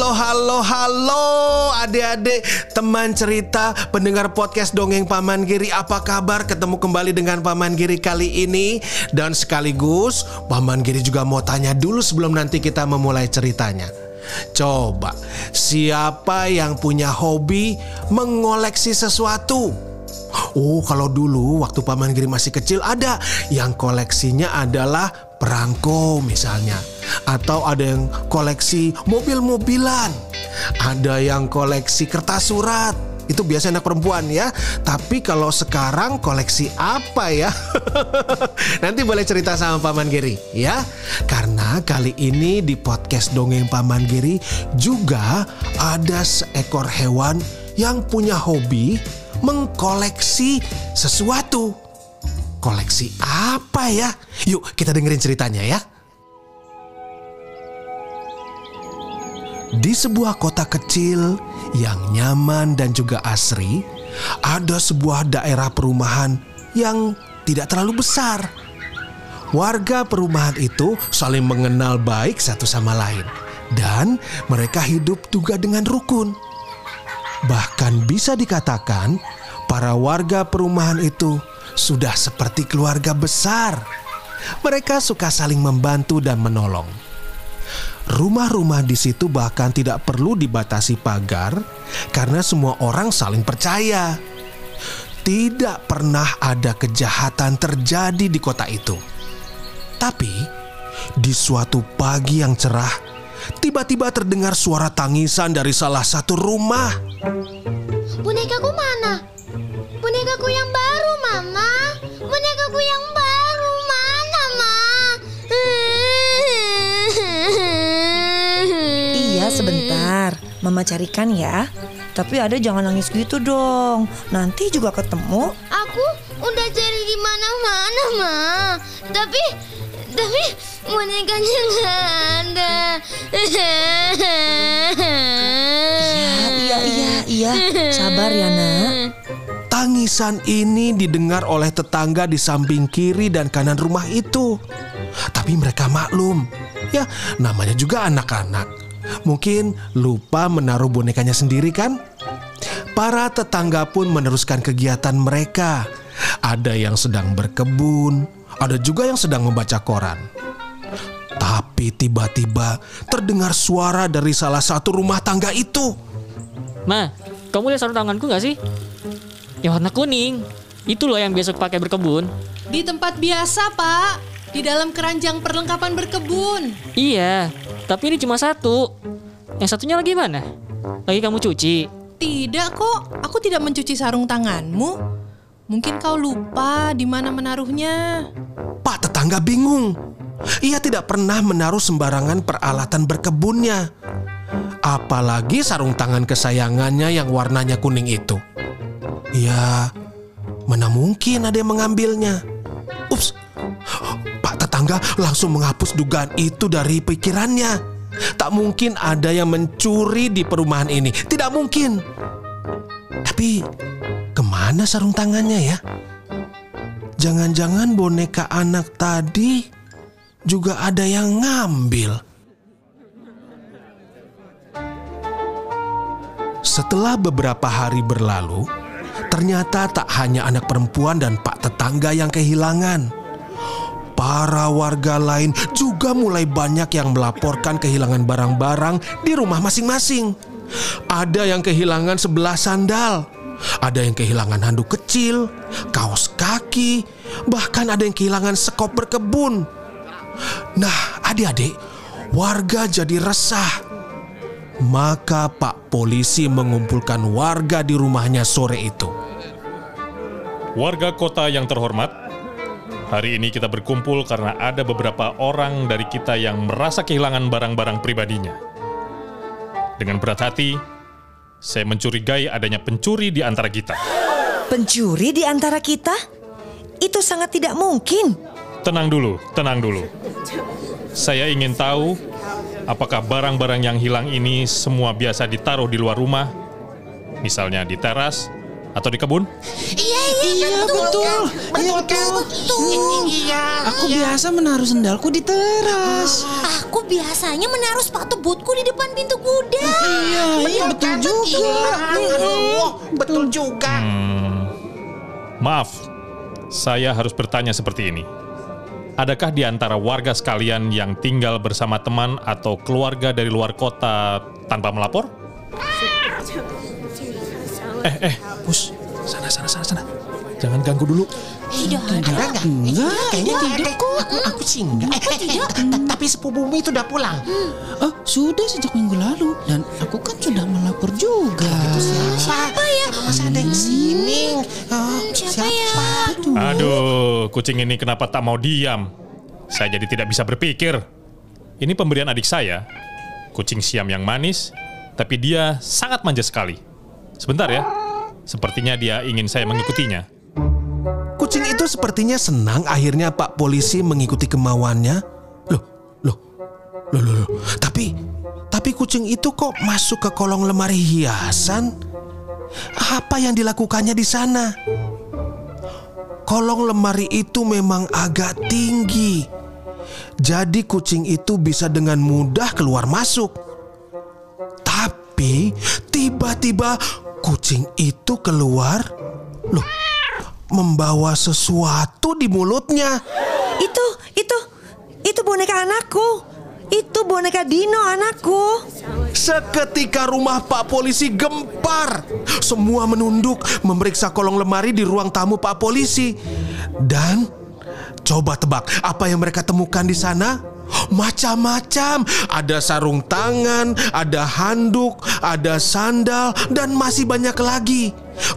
Halo, halo, halo adik-adik, teman cerita, pendengar podcast Dongeng Paman Giri Apa kabar? Ketemu kembali dengan Paman Giri kali ini Dan sekaligus Paman Giri juga mau tanya dulu sebelum nanti kita memulai ceritanya Coba, siapa yang punya hobi mengoleksi sesuatu? Oh, kalau dulu waktu Paman Giri masih kecil ada yang koleksinya adalah perangko misalnya. Atau ada yang koleksi mobil-mobilan. Ada yang koleksi kertas surat. Itu biasanya anak perempuan ya. Tapi kalau sekarang koleksi apa ya? Nanti boleh cerita sama Paman Giri ya. Karena kali ini di podcast Dongeng Paman Giri juga ada seekor hewan yang punya hobi mengkoleksi sesuatu. Koleksi apa ya? Yuk kita dengerin ceritanya ya. Di sebuah kota kecil yang nyaman dan juga asri, ada sebuah daerah perumahan yang tidak terlalu besar. Warga perumahan itu saling mengenal baik satu sama lain, dan mereka hidup juga dengan rukun. Bahkan bisa dikatakan, para warga perumahan itu sudah seperti keluarga besar. Mereka suka saling membantu dan menolong. Rumah-rumah di situ bahkan tidak perlu dibatasi pagar karena semua orang saling percaya. Tidak pernah ada kejahatan terjadi di kota itu. Tapi di suatu pagi yang cerah, tiba-tiba terdengar suara tangisan dari salah satu rumah. Bonekaku mana? Sebentar, Mama carikan ya. Tapi ada jangan nangis gitu dong. Nanti juga ketemu. Aku udah cari di mana-mana, Ma. Tapi tapi bonekanya nggak ada. Iya, iya, iya, iya. Sabar ya nak. Tangisan ini didengar oleh tetangga di samping kiri dan kanan rumah itu. Tapi mereka maklum, ya namanya juga anak-anak. Mungkin lupa menaruh bonekanya sendiri kan? Para tetangga pun meneruskan kegiatan mereka. Ada yang sedang berkebun, ada juga yang sedang membaca koran. Tapi tiba-tiba terdengar suara dari salah satu rumah tangga itu. Ma, kamu lihat sarung tanganku nggak sih? Yang warna kuning. Itu loh yang biasa pakai berkebun. Di tempat biasa, Pak. Di dalam keranjang perlengkapan berkebun. Iya, tapi ini cuma satu. Yang satunya lagi mana? Lagi kamu cuci. Tidak kok, aku tidak mencuci sarung tanganmu. Mungkin kau lupa di mana menaruhnya. Pak tetangga bingung. Ia tidak pernah menaruh sembarangan peralatan berkebunnya. Apalagi sarung tangan kesayangannya yang warnanya kuning itu. Ya, mana mungkin ada yang mengambilnya. Tetangga langsung menghapus dugaan itu dari pikirannya. Tak mungkin ada yang mencuri di perumahan ini. Tidak mungkin. Tapi ke mana sarung tangannya ya? Jangan-jangan boneka anak tadi juga ada yang ngambil. Setelah beberapa hari berlalu, ternyata tak hanya anak perempuan dan pak tetangga yang kehilangan. Para warga lain juga mulai banyak yang melaporkan kehilangan barang-barang di rumah masing-masing. Ada yang kehilangan sebelah sandal, ada yang kehilangan handuk kecil, kaos kaki, bahkan ada yang kehilangan sekop berkebun. Nah, adik-adik, warga jadi resah. Maka Pak Polisi mengumpulkan warga di rumahnya sore itu. Warga kota yang terhormat, hari ini kita berkumpul karena ada beberapa orang dari kita yang merasa kehilangan barang-barang pribadinya. Dengan berat hati, Saya mencurigai adanya pencuri di antara kita. Pencuri di antara kita? Itu sangat tidak mungkin. Tenang dulu, tenang dulu. Saya ingin tahu apakah barang-barang yang hilang ini semua biasa ditaruh di luar rumah, misalnya di teras atau di kebun? Iya, iya, Iya betul, iya betul. Iya. Aku biasa menaruh sendalku di teras. Aku biasanya menaruh sepatu bootku di depan pintu kuda. Iya, iya betul juga. Betul juga. Maaf, saya harus bertanya seperti ini. Adakah di antara warga sekalian yang tinggal bersama teman atau keluarga dari luar kota tanpa melapor? Eh, eh, Pus, sana, sana, sana, sana. Jangan ganggu dulu. Tidak Enggak, enggak, Kayaknya tidak kok. Aku, aku sih enggak. Eh, eh, ta- Tapi sepupumu itu udah pulang. Oh, sudah sejak minggu lalu. Dan aku kan sudah melapor juga. Siapa ya? Masih ada yang sini. Siapa ya? Aduh, kucing ini kenapa tak mau diam? Saya jadi tidak bisa berpikir. Ini pemberian adik saya, kucing siam yang manis, tapi dia sangat manja sekali. Sebentar ya, sepertinya dia ingin saya mengikutinya. Kucing itu sepertinya senang akhirnya Pak Polisi mengikuti kemauannya. Loh, loh, loh, loh, loh. Tapi, tapi kucing itu kok masuk ke kolong lemari hiasan? Apa yang dilakukannya di sana? Kolong lemari itu memang agak tinggi. Jadi kucing itu bisa dengan mudah keluar masuk. Tapi tiba-tiba kucing itu keluar. Loh, membawa sesuatu di mulutnya. Itu, itu, itu boneka anakku. Itu boneka Dino anakku. Seketika rumah Pak Polisi gempar. Semua menunduk memeriksa kolong lemari di ruang tamu Pak Polisi. Dan coba tebak apa yang mereka temukan di sana? Macam-macam, ada sarung tangan, ada handuk, ada sandal, dan masih banyak lagi.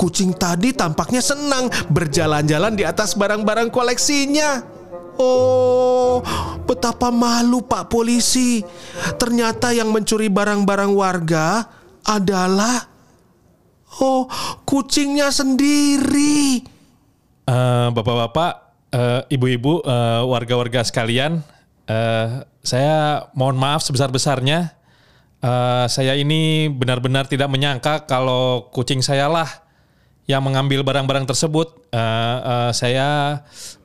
Kucing tadi tampaknya senang berjalan-jalan di atas barang-barang koleksinya. Oh, betapa malu Pak Polisi. Ternyata yang mencuri barang-barang warga adalah oh, kucingnya sendiri. Eh, Bapak-bapak, eh, ibu-ibu, eh, warga-warga sekalian, eh, saya mohon maaf sebesar-besarnya. Eh, saya ini benar-benar tidak menyangka kalau kucing saya lah yang mengambil barang-barang tersebut. Eh, eh, saya,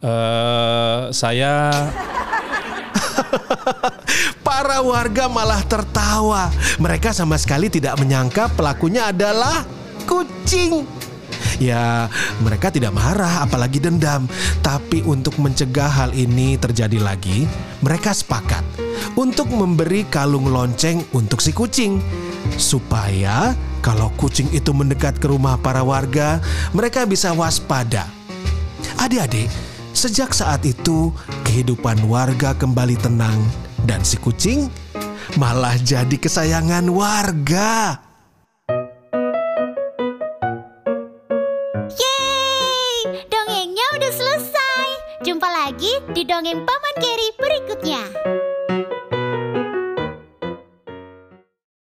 eh, saya, Para warga malah tertawa. Mereka sama sekali tidak menyangka pelakunya adalah kucing. Ya, mereka tidak marah apalagi dendam. Tapi untuk mencegah hal ini terjadi lagi, mereka sepakat untuk memberi kalung lonceng untuk si kucing. Supaya kalau kucing itu mendekat ke rumah para warga, mereka bisa waspada. Adik-adik, sejak saat itu kehidupan warga kembali tenang dan si kucing malah jadi kesayangan warga. Di dongeng Paman Geri berikutnya.